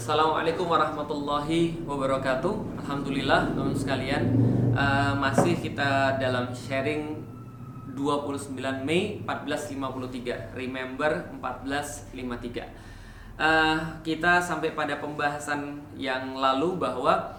Assalamualaikum warahmatullahi wabarakatuh. Alhamdulillah teman sekalian. Uh, Masih kita dalam sharing 29 Mei 1453 Remember 1453 uh, Kita sampai pada pembahasan yang lalu bahwa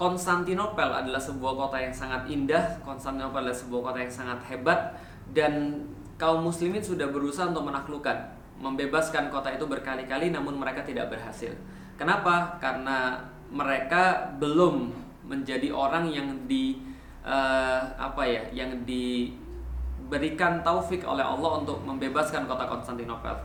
Konstantinopel adalah sebuah kota yang sangat indah Konstantinopel adalah sebuah kota yang sangat hebat Dan kaum muslimin sudah berusaha untuk menaklukkan membebaskan kota itu berkali-kali namun mereka tidak berhasil. Kenapa? Karena mereka belum menjadi orang yang di uh, apa ya, yang diberikan taufik oleh Allah untuk membebaskan kota Konstantinopel.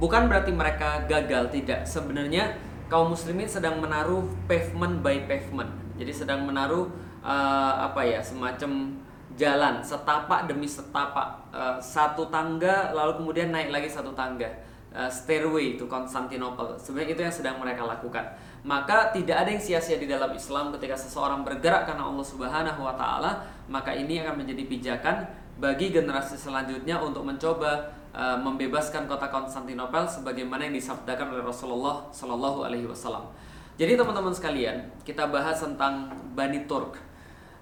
Bukan berarti mereka gagal, tidak. Sebenarnya kaum muslimin sedang menaruh pavement by pavement. Jadi sedang menaruh uh, apa ya, semacam jalan setapak demi setapak uh, satu tangga lalu kemudian naik lagi satu tangga uh, stairway to Constantinople sebenarnya itu yang sedang mereka lakukan maka tidak ada yang sia-sia di dalam Islam ketika seseorang bergerak karena Allah Subhanahu wa taala maka ini akan menjadi pijakan bagi generasi selanjutnya untuk mencoba uh, membebaskan kota Konstantinopel sebagaimana yang disabdakan oleh Rasulullah Shallallahu alaihi wasallam. Jadi teman-teman sekalian, kita bahas tentang Bani Turk.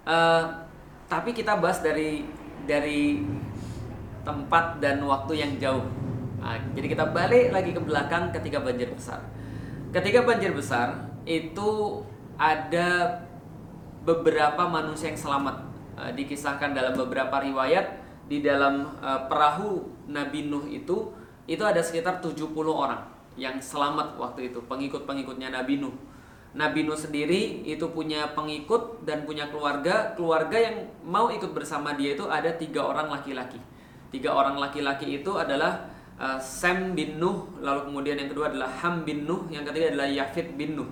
Uh, tapi kita bahas dari dari tempat dan waktu yang jauh. Nah, jadi kita balik lagi ke belakang ketika banjir besar. Ketika banjir besar itu ada beberapa manusia yang selamat uh, dikisahkan dalam beberapa riwayat di dalam uh, perahu Nabi Nuh itu itu ada sekitar 70 orang yang selamat waktu itu pengikut-pengikutnya Nabi Nuh. Nabi Nuh sendiri itu punya pengikut dan punya keluarga. Keluarga yang mau ikut bersama dia itu ada tiga orang laki-laki. Tiga orang laki-laki itu adalah uh, Sam bin Nuh, lalu kemudian yang kedua adalah Ham bin Nuh, yang ketiga adalah Yafid bin Nuh.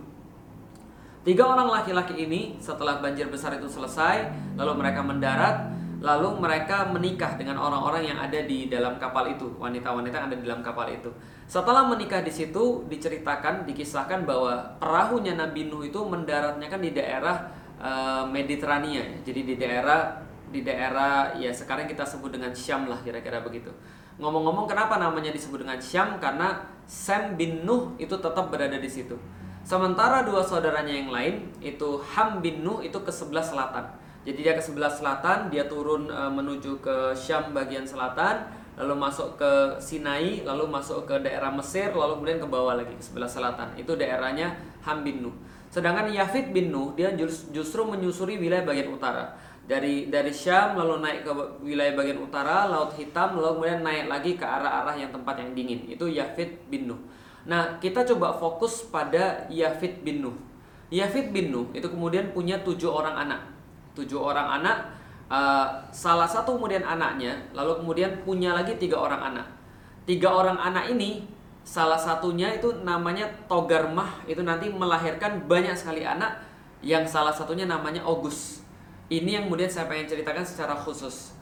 Tiga orang laki-laki ini setelah banjir besar itu selesai, lalu mereka mendarat, lalu mereka menikah dengan orang-orang yang ada di dalam kapal itu, wanita-wanita yang ada di dalam kapal itu. Setelah menikah di situ diceritakan, dikisahkan bahwa perahunya Nabi Nuh itu mendaratnya kan di daerah uh, Mediterania, jadi di daerah di daerah ya sekarang kita sebut dengan Syam lah kira-kira begitu. Ngomong-ngomong kenapa namanya disebut dengan Syam karena Sam bin Nuh itu tetap berada di situ. Sementara dua saudaranya yang lain itu Ham bin Nuh itu ke sebelah selatan. Jadi dia ke sebelah selatan, dia turun uh, menuju ke Syam bagian selatan lalu masuk ke Sinai, lalu masuk ke daerah Mesir, lalu kemudian ke bawah lagi ke sebelah selatan. Itu daerahnya Ham bin Nuh. Sedangkan Yafid bin Nuh dia justru menyusuri wilayah bagian utara. Dari dari Syam lalu naik ke wilayah bagian utara, Laut Hitam, lalu kemudian naik lagi ke arah-arah yang tempat yang dingin. Itu Yafid bin Nuh. Nah, kita coba fokus pada Yafid bin Nuh. Yafid bin Nuh itu kemudian punya tujuh orang anak. Tujuh orang anak uh, salah satu kemudian anaknya lalu kemudian punya lagi tiga orang anak tiga orang anak ini salah satunya itu namanya Togarmah itu nanti melahirkan banyak sekali anak yang salah satunya namanya Ogus ini yang kemudian saya pengen ceritakan secara khusus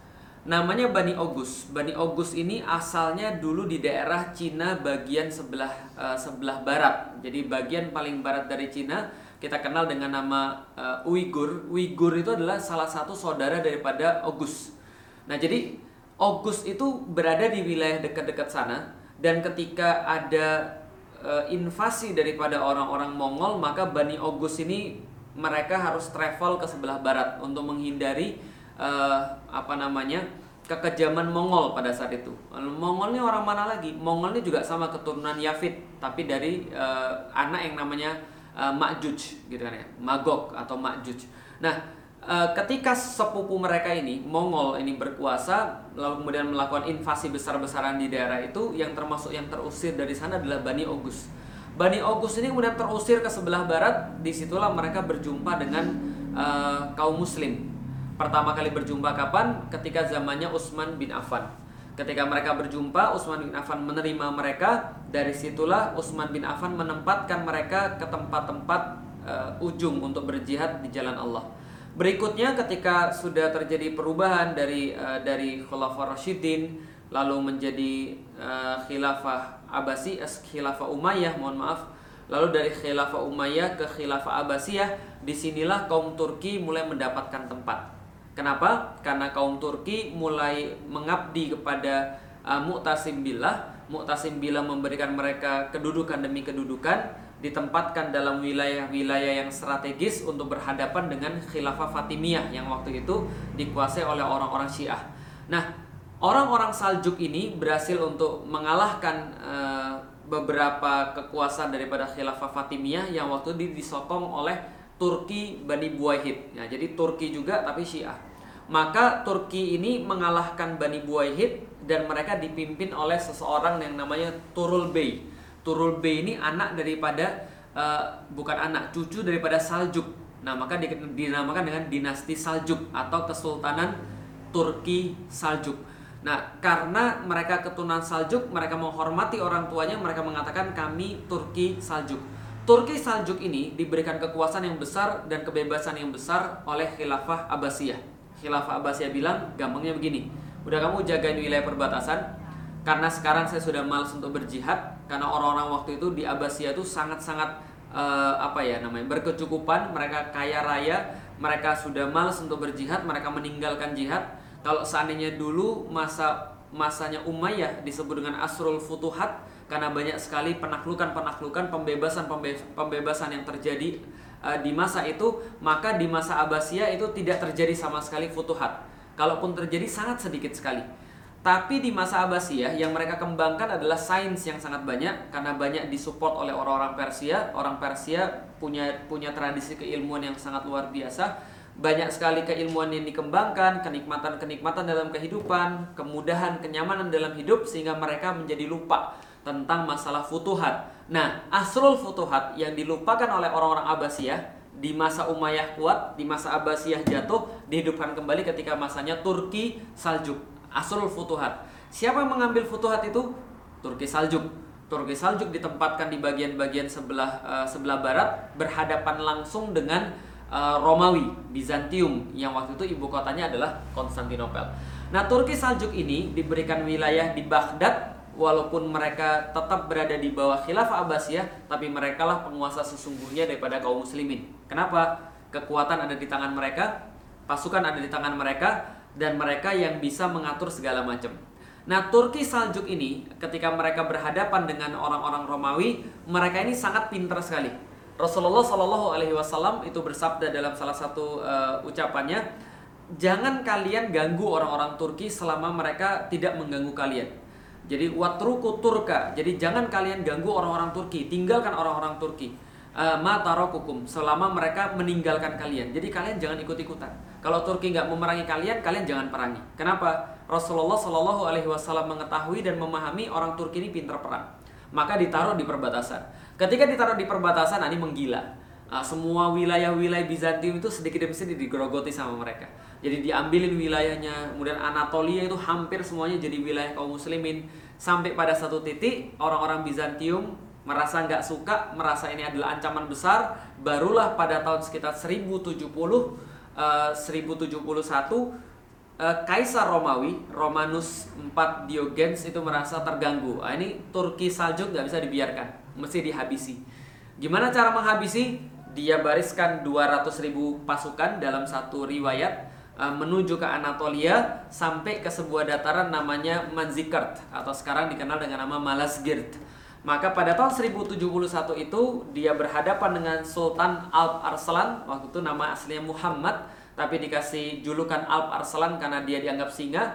namanya Bani Ogus Bani Ogus ini asalnya dulu di daerah Cina bagian sebelah uh, sebelah barat jadi bagian paling barat dari Cina kita kenal dengan nama uh, Uighur. Uighur itu adalah salah satu saudara daripada Ogus. Nah, jadi Ogus itu berada di wilayah dekat-dekat sana dan ketika ada uh, invasi daripada orang-orang Mongol, maka Bani Ogus ini mereka harus travel ke sebelah barat untuk menghindari uh, apa namanya? kekejaman Mongol pada saat itu. Mongol ini orang mana lagi? Mongol ini juga sama keturunan Yafid, tapi dari uh, anak yang namanya uh, Ma'juj gitu kan ya, Magog atau Ma'juj. Nah, uh, ketika sepupu mereka ini Mongol ini berkuasa lalu kemudian melakukan invasi besar-besaran di daerah itu yang termasuk yang terusir dari sana adalah Bani Ogus. Bani Ogus ini kemudian terusir ke sebelah barat, di situlah mereka berjumpa dengan uh, kaum muslim. Pertama kali berjumpa kapan? Ketika zamannya Utsman bin Affan. Ketika mereka berjumpa, Utsman bin Affan menerima mereka. Dari situlah Utsman bin Affan menempatkan mereka ke tempat-tempat uh, ujung untuk berjihad di jalan Allah. Berikutnya ketika sudah terjadi perubahan dari uh, dari Khulafaur Rasyidin lalu menjadi uh, khilafah Abbasi, khilafah Umayyah, mohon maaf. Lalu dari khilafah Umayyah ke khilafah Abbasiyah, di sinilah kaum Turki mulai mendapatkan tempat Kenapa? Karena kaum Turki mulai mengabdi kepada uh, Mu'tasim Billah. Mu'tasim Billah memberikan mereka kedudukan demi kedudukan. ditempatkan dalam wilayah-wilayah yang strategis untuk berhadapan dengan khilafah Fatimiyah yang waktu itu dikuasai oleh orang-orang Syiah. Nah, orang-orang Saljuk ini berhasil untuk mengalahkan uh, beberapa kekuasaan daripada khilafah Fatimiyah yang waktu itu disokong oleh Turki Bani Buaihid. Ya, jadi Turki juga tapi Syiah. Maka Turki ini mengalahkan Bani Buaihid dan mereka dipimpin oleh seseorang yang namanya Turul Bey. Turul Bey ini anak daripada uh, bukan anak, cucu daripada Saljuk. Nah, maka dinamakan dengan dinasti Saljuk atau Kesultanan Turki Saljuk. Nah, karena mereka keturunan Saljuk, mereka menghormati orang tuanya, mereka mengatakan kami Turki Saljuk. Turki Saljuk ini diberikan kekuasaan yang besar dan kebebasan yang besar oleh Khilafah Abbasiyah. Khilafah Abbasiyah bilang, gampangnya begini, udah kamu jagain wilayah perbatasan, karena sekarang saya sudah malas untuk berjihad, karena orang-orang waktu itu di Abbasiyah itu sangat-sangat uh, apa ya namanya berkecukupan, mereka kaya raya, mereka sudah malas untuk berjihad, mereka meninggalkan jihad, kalau seandainya dulu masa masanya Umayyah disebut dengan Asrul Futuhat karena banyak sekali penaklukan-penaklukan pembebasan-pembebasan yang terjadi uh, di masa itu, maka di masa Abbasiyah itu tidak terjadi sama sekali futuhat. Kalaupun terjadi sangat sedikit sekali. Tapi di masa Abbasiyah yang mereka kembangkan adalah sains yang sangat banyak karena banyak disupport oleh orang-orang Persia. Orang Persia punya punya tradisi keilmuan yang sangat luar biasa banyak sekali keilmuan yang dikembangkan, kenikmatan-kenikmatan dalam kehidupan, kemudahan, kenyamanan dalam hidup sehingga mereka menjadi lupa tentang masalah futuhat. Nah, asrul futuhat yang dilupakan oleh orang-orang Abbasiyah di masa Umayyah kuat, di masa Abbasiyah jatuh, dihidupkan kembali ketika masanya Turki Saljuk. Asrul futuhat. Siapa yang mengambil futuhat itu? Turki Saljuk. Turki Saljuk ditempatkan di bagian-bagian sebelah uh, sebelah barat berhadapan langsung dengan uh, Romawi, Bizantium yang waktu itu ibu kotanya adalah Konstantinopel. Nah, Turki Saljuk ini diberikan wilayah di Baghdad walaupun mereka tetap berada di bawah khilafah Abbasiyah, tapi mereka lah penguasa sesungguhnya daripada kaum muslimin. Kenapa? Kekuatan ada di tangan mereka, pasukan ada di tangan mereka, dan mereka yang bisa mengatur segala macam. Nah, Turki Saljuk ini ketika mereka berhadapan dengan orang-orang Romawi, mereka ini sangat pintar sekali Rasulullah Shallallahu Alaihi Wasallam itu bersabda dalam salah satu uh, ucapannya, jangan kalian ganggu orang-orang Turki selama mereka tidak mengganggu kalian. Jadi watruku turka. Jadi jangan kalian ganggu orang-orang Turki, tinggalkan orang-orang Turki. Uh, eh, matarokukum selama mereka meninggalkan kalian. Jadi kalian jangan ikut-ikutan. Kalau Turki nggak memerangi kalian, kalian jangan perangi. Kenapa? Rasulullah Shallallahu Alaihi Wasallam mengetahui dan memahami orang Turki ini pintar perang. Maka ditaruh di perbatasan. Ketika ditaruh di perbatasan, ini menggila. Uh, semua wilayah-wilayah Bizantium itu sedikit demi sedikit digerogoti sama mereka. Jadi diambilin wilayahnya, kemudian Anatolia itu hampir semuanya jadi wilayah kaum muslimin. Sampai pada satu titik orang-orang Bizantium merasa nggak suka, merasa ini adalah ancaman besar. Barulah pada tahun sekitar 1070, uh, 1071 uh, Kaisar Romawi, Romanus IV Diogenes itu merasa terganggu. Nah, ini Turki Saljuk nggak bisa dibiarkan mesti dihabisi. Gimana cara menghabisi? Dia bariskan 200 ribu pasukan dalam satu riwayat uh, menuju ke Anatolia sampai ke sebuah dataran namanya Manzikert atau sekarang dikenal dengan nama Malazgirt. Maka pada tahun 1071 itu dia berhadapan dengan Sultan Alp Arslan, waktu itu nama aslinya Muhammad, tapi dikasih julukan Alp Arslan karena dia dianggap singa.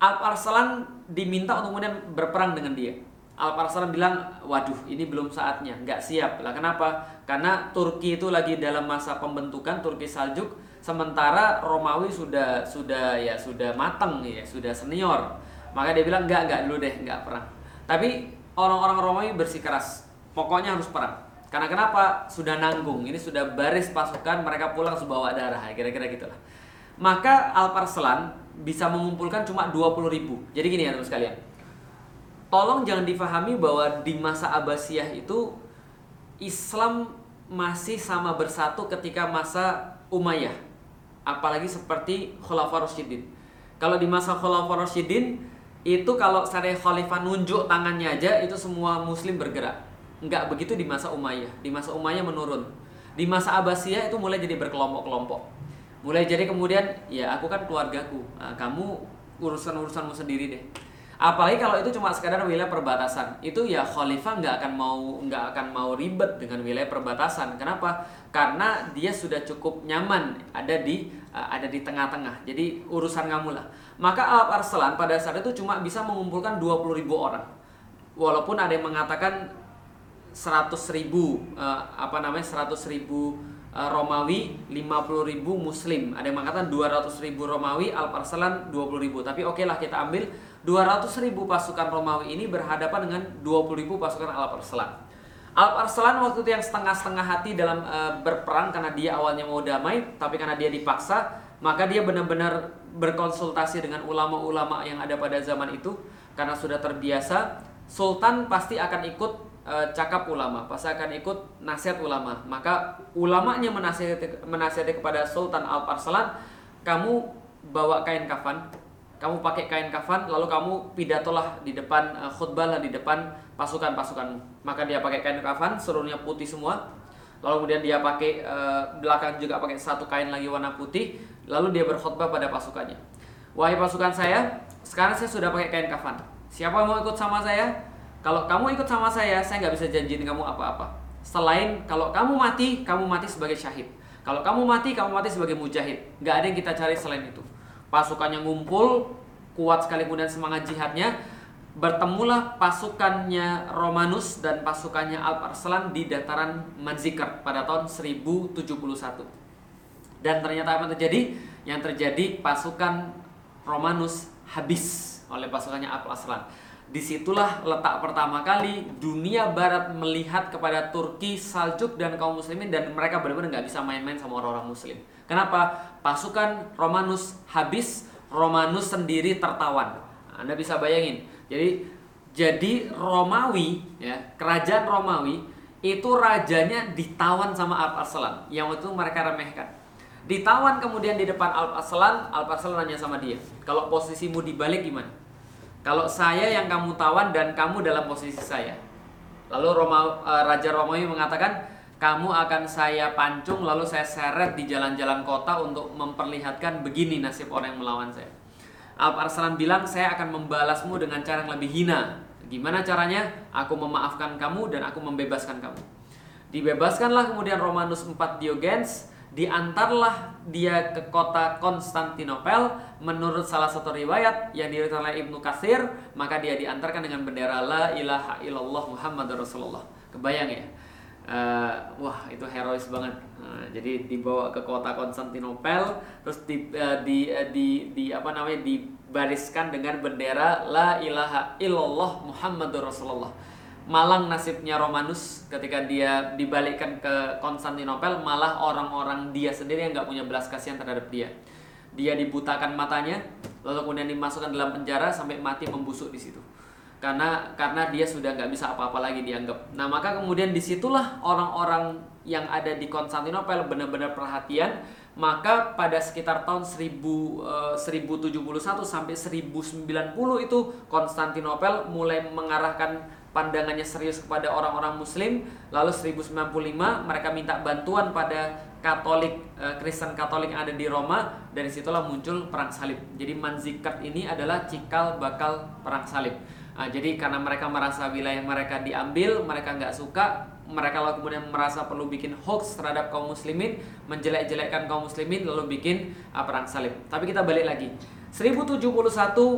Alp Arslan diminta untuk kemudian berperang dengan dia. Al-Farsalam bilang, waduh ini belum saatnya, nggak siap. Lah kenapa? Karena Turki itu lagi dalam masa pembentukan Turki Saljuk, sementara Romawi sudah sudah ya sudah matang ya, sudah senior. Maka dia bilang nggak nggak dulu deh, nggak perang. Tapi orang-orang Romawi bersikeras, pokoknya harus perang. Karena kenapa? Sudah nanggung, ini sudah baris pasukan, mereka pulang sebawa darah, kira-kira gitulah. Maka Al-Parslan bisa mengumpulkan cuma 20 ribu. Jadi gini ya teman sekalian tolong jangan difahami bahwa di masa Abbasiyah itu Islam masih sama bersatu ketika masa Umayyah. Apalagi seperti Khulafaur Rasyidin. Kalau di masa Khulafaur Rasyidin itu kalau saya khalifah nunjuk tangannya aja itu semua muslim bergerak. Enggak begitu di masa Umayyah. Di masa Umayyah menurun. Di masa Abbasiyah itu mulai jadi berkelompok-kelompok. Mulai jadi kemudian ya aku kan keluargaku. Nah, kamu urusan-urusanmu sendiri deh Apalagi kalau itu cuma sekadar wilayah perbatasan, itu ya khalifah nggak akan mau nggak akan mau ribet dengan wilayah perbatasan. Kenapa? Karena dia sudah cukup nyaman ada di uh, ada di tengah-tengah. Jadi urusan kamu lah. Maka Al Arslan pada saat itu cuma bisa mengumpulkan 20 ribu orang. Walaupun ada yang mengatakan 100 ribu uh, apa namanya 100 ribu uh, Romawi 50 ribu Muslim ada yang mengatakan 200 ribu Romawi Al Arslan 20 ribu tapi oke lah kita ambil 200 ribu pasukan Romawi ini berhadapan dengan 20 ribu pasukan Alp Arslan. Alp Arslan waktu itu yang setengah-setengah hati dalam e, berperang karena dia awalnya mau damai, tapi karena dia dipaksa, maka dia benar-benar berkonsultasi dengan ulama-ulama yang ada pada zaman itu karena sudah terbiasa. Sultan pasti akan ikut e, cakap ulama, pasti akan ikut nasihat ulama. Maka ulamanya menasihati, menasihati kepada Sultan Alp Arslan, kamu bawa kain kafan, kamu pakai kain kafan lalu kamu pidatolah di depan uh, khutbah lah di depan pasukan-pasukan. Maka dia pakai kain kafan seluruhnya putih semua. Lalu kemudian dia pakai uh, belakang juga pakai satu kain lagi warna putih. Lalu dia berkhutbah pada pasukannya. Wahai pasukan saya sekarang saya sudah pakai kain kafan. Siapa yang mau ikut sama saya? Kalau kamu ikut sama saya saya nggak bisa janjiin kamu apa-apa. Selain kalau kamu mati kamu mati sebagai syahid. Kalau kamu mati kamu mati sebagai mujahid. Nggak ada yang kita cari selain itu pasukannya ngumpul kuat sekali kemudian semangat jihadnya bertemulah pasukannya Romanus dan pasukannya Alp Arslan di dataran Manzikert pada tahun 1071 dan ternyata apa yang terjadi? Yang terjadi pasukan Romanus habis oleh pasukannya Alp Arslan di situlah letak pertama kali dunia barat melihat kepada Turki, Saljuk dan kaum muslimin dan mereka benar-benar nggak bisa main-main sama orang-orang muslim. Kenapa? Pasukan Romanus habis, Romanus sendiri tertawan. Anda bisa bayangin. Jadi jadi Romawi ya, kerajaan Romawi itu rajanya ditawan sama Alp Arslan yang itu mereka remehkan. Ditawan kemudian di depan Alp Arslan, Alp Arslan nanya sama dia, "Kalau posisimu dibalik gimana?" Kalau saya yang kamu tawan dan kamu dalam posisi saya. Lalu Roma, uh, Raja Romawi mengatakan, kamu akan saya pancung lalu saya seret di jalan-jalan kota untuk memperlihatkan begini nasib orang yang melawan saya. Alp Arslan bilang, saya akan membalasmu dengan cara yang lebih hina. Gimana caranya? Aku memaafkan kamu dan aku membebaskan kamu. Dibebaskanlah kemudian Romanus IV Diogenes diantarlah dia ke kota Konstantinopel menurut salah satu riwayat yang diriwayatkan oleh Ibnu Katsir maka dia diantarkan dengan bendera la ilaha illallah Muhammad Rasulullah. Kebayang ya? Uh, wah itu herois banget. Uh, jadi dibawa ke kota Konstantinopel terus di, uh, di, uh, di di apa namanya dibariskan dengan bendera la ilaha illallah Muhammad Rasulullah malang nasibnya Romanus ketika dia dibalikkan ke Konstantinopel malah orang-orang dia sendiri yang nggak punya belas kasihan terhadap dia. Dia dibutakan matanya lalu kemudian dimasukkan dalam penjara sampai mati membusuk di situ. Karena karena dia sudah nggak bisa apa-apa lagi dianggap. Nah maka kemudian di situlah orang-orang yang ada di Konstantinopel benar-benar perhatian. Maka pada sekitar tahun 1000, uh, 1071 sampai 1090 itu Konstantinopel mulai mengarahkan pandangannya serius kepada orang-orang muslim lalu 1095 mereka minta bantuan pada Katolik eh, Kristen Katolik yang ada di Roma dari situlah muncul perang salib. Jadi Manzikert ini adalah cikal bakal perang salib. Nah, jadi karena mereka merasa wilayah mereka diambil mereka nggak suka mereka lalu kemudian merasa perlu bikin hoax terhadap kaum muslimin menjelek-jelekkan kaum muslimin lalu bikin uh, perang salib. Tapi kita balik lagi 1071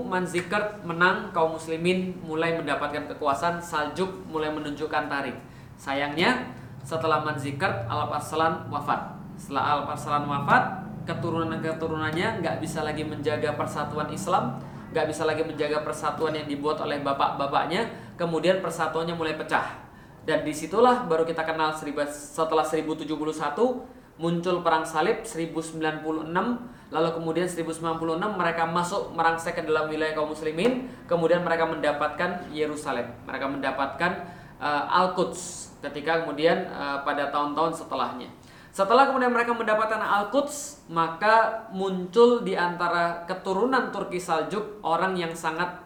Manzikert menang, kaum muslimin mulai mendapatkan kekuasaan, Saljuk mulai menunjukkan tarik. Sayangnya setelah Manzikert Al Arslan wafat. Setelah Al Arslan wafat, keturunan-keturunannya nggak bisa lagi menjaga persatuan Islam, nggak bisa lagi menjaga persatuan yang dibuat oleh bapak-bapaknya, kemudian persatuannya mulai pecah. Dan di situlah baru kita kenal setelah 1071 muncul perang salib 1096 lalu kemudian 1096 mereka masuk merangsek ke dalam wilayah kaum muslimin kemudian mereka mendapatkan Yerusalem. Mereka mendapatkan uh, Al-Quds ketika kemudian uh, pada tahun-tahun setelahnya. Setelah kemudian mereka mendapatkan Al-Quds maka muncul di antara keturunan Turki Saljuk orang yang sangat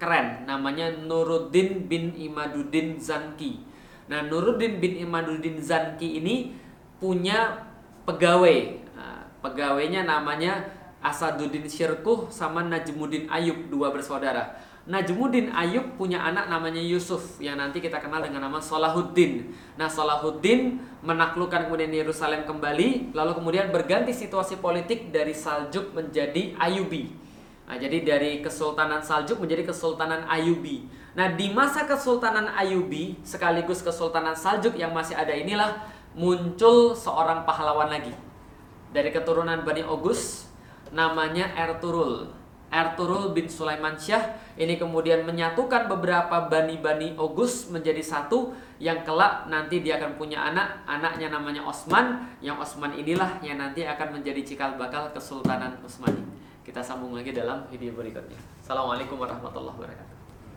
keren. Namanya Nuruddin bin Imaduddin Zanki. Nah Nuruddin bin Imaduddin Zanki ini punya pegawai. Nah, pegawainya namanya Asaduddin Syirkuh sama Najmuddin Ayub, dua bersaudara. Najmuddin Ayub punya anak namanya Yusuf yang nanti kita kenal dengan nama Salahuddin. Nah, Salahuddin menaklukkan kemudian Yerusalem kembali, lalu kemudian berganti situasi politik dari Saljuk menjadi Ayubi. Nah, jadi dari Kesultanan Saljuk menjadi Kesultanan Ayubi. Nah, di masa Kesultanan Ayubi sekaligus Kesultanan Saljuk yang masih ada inilah muncul seorang pahlawan lagi. Dari keturunan Bani Ogus namanya Erturul. Ertugrul bin Sulaiman Syah ini kemudian menyatukan beberapa bani-bani Ogus menjadi satu. Yang kelak nanti dia akan punya anak. Anaknya namanya Osman. Yang Osman inilah yang nanti akan menjadi cikal bakal Kesultanan Utsmani kita sambung lagi dalam video berikutnya. Assalamualaikum warahmatullahi wabarakatuh